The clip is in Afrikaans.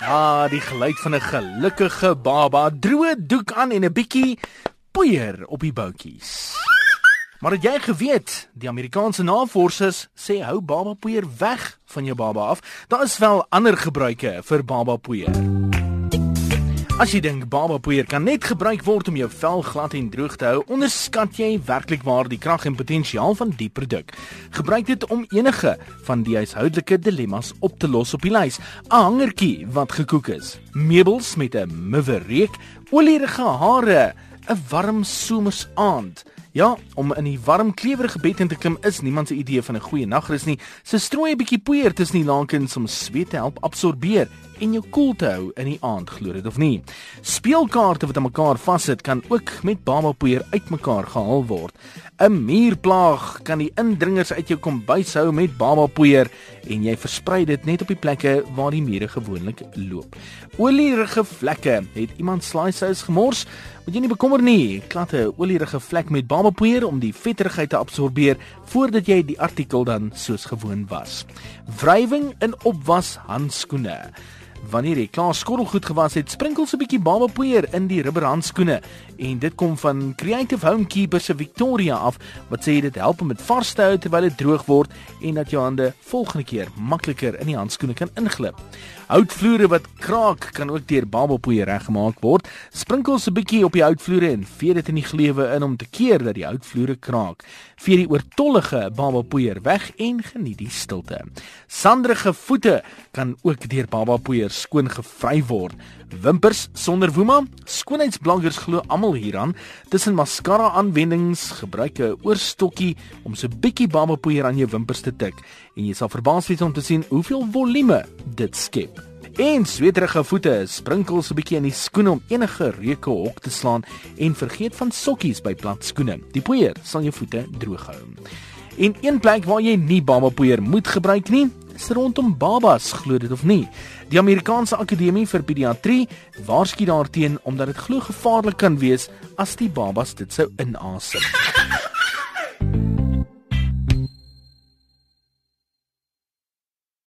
Ah, die geluid van 'n gelukkige baba, droë doek aan en 'n bietjie poeier op die boutjies. Maar het jy geweet, die Amerikaanse navorsers sê hou baba poeier weg van jou baba af. Daar is wel ander gebruike vir baba poeier. As jy dink baba poeier kan net gebruik word om jou vel glad en droog te hou, onderskat jy werklik waar die krag en potensiaal van die produk. Gebruik dit om enige van die huishoudelike dilemmas op te los op die lys. 'n Hangertjie wat gekook is, meubels met 'n muwe reuk, olierige hare, 'n warm somersaand. Ja, om in die warm klewerige bed in te klim is niemand se idee van 'n goeie nagrus nie. Se strooi 'n bietjie poeier tussen die lakens om sweet te help absorbeer en jou koel te hou in die aand, glo dit of nie. Speelkaarte wat aan mekaar vassit kan ook met baba poeier uitmekaar gehaal word. 'n Muurplaag kan die indringers uit jou kombuis hou met baba poeier en jy versprei dit net op die plekke waar die mure gewoonlik loop. Olierige vlekke, het iemand slaaisous gemors? Moet jy nie bekommer nie. Klat 'n olierige vlek met baba poeier om die vetterigheid te absorbeer voordat jy die artikel dan soos gewoon was. Wrywing in opwas handskoene. Wanneer jy klaar skottelgoed gewas het, sprinkel so 'n bietjie babapoeier in die rubberhandskoene en dit kom van Creative Homekeeper se Victoria af wat sê dit help om dit vas te hou terwyl dit droog word en dat jou hande volgende keer makliker in die handskoene kan inglip. Houtvloere wat kraak kan ook deur babapoeier reggemaak word. Sprinkel so 'n bietjie op die houtvloere en vee dit in die gleuwe in om te keer dat die houtvloere kraak. Vee die oortollige babapoeier weg en geniet die stilte. Sandrige voete kan ook deur babapoeier skoon gevry word. Wimpers sonder woema? Skoonheidsblankers glo almal hieraan. Tussen mascara aanwendings gebruik 'n oorstokkie om so 'n bietjie babapoeier aan jou wimpers te tik en jy sal verbaas wees om te sien hoeveel volume dit skep. En sweterige voete, sprinkel so 'n bietjie in die skoene om enige reuke hok te slaan en vergeet van sokkies by plat skoene. Die poeier sal jou voete droog hou. En een plek waar jy nie babapoeier moet gebruik nie, is rondom babas, glo dit of nie. Die Amerikaanse Akademie vir Pediatrie waarsku daarteen omdat dit glo gevaarlik kan wees as die babas dit sou inasem.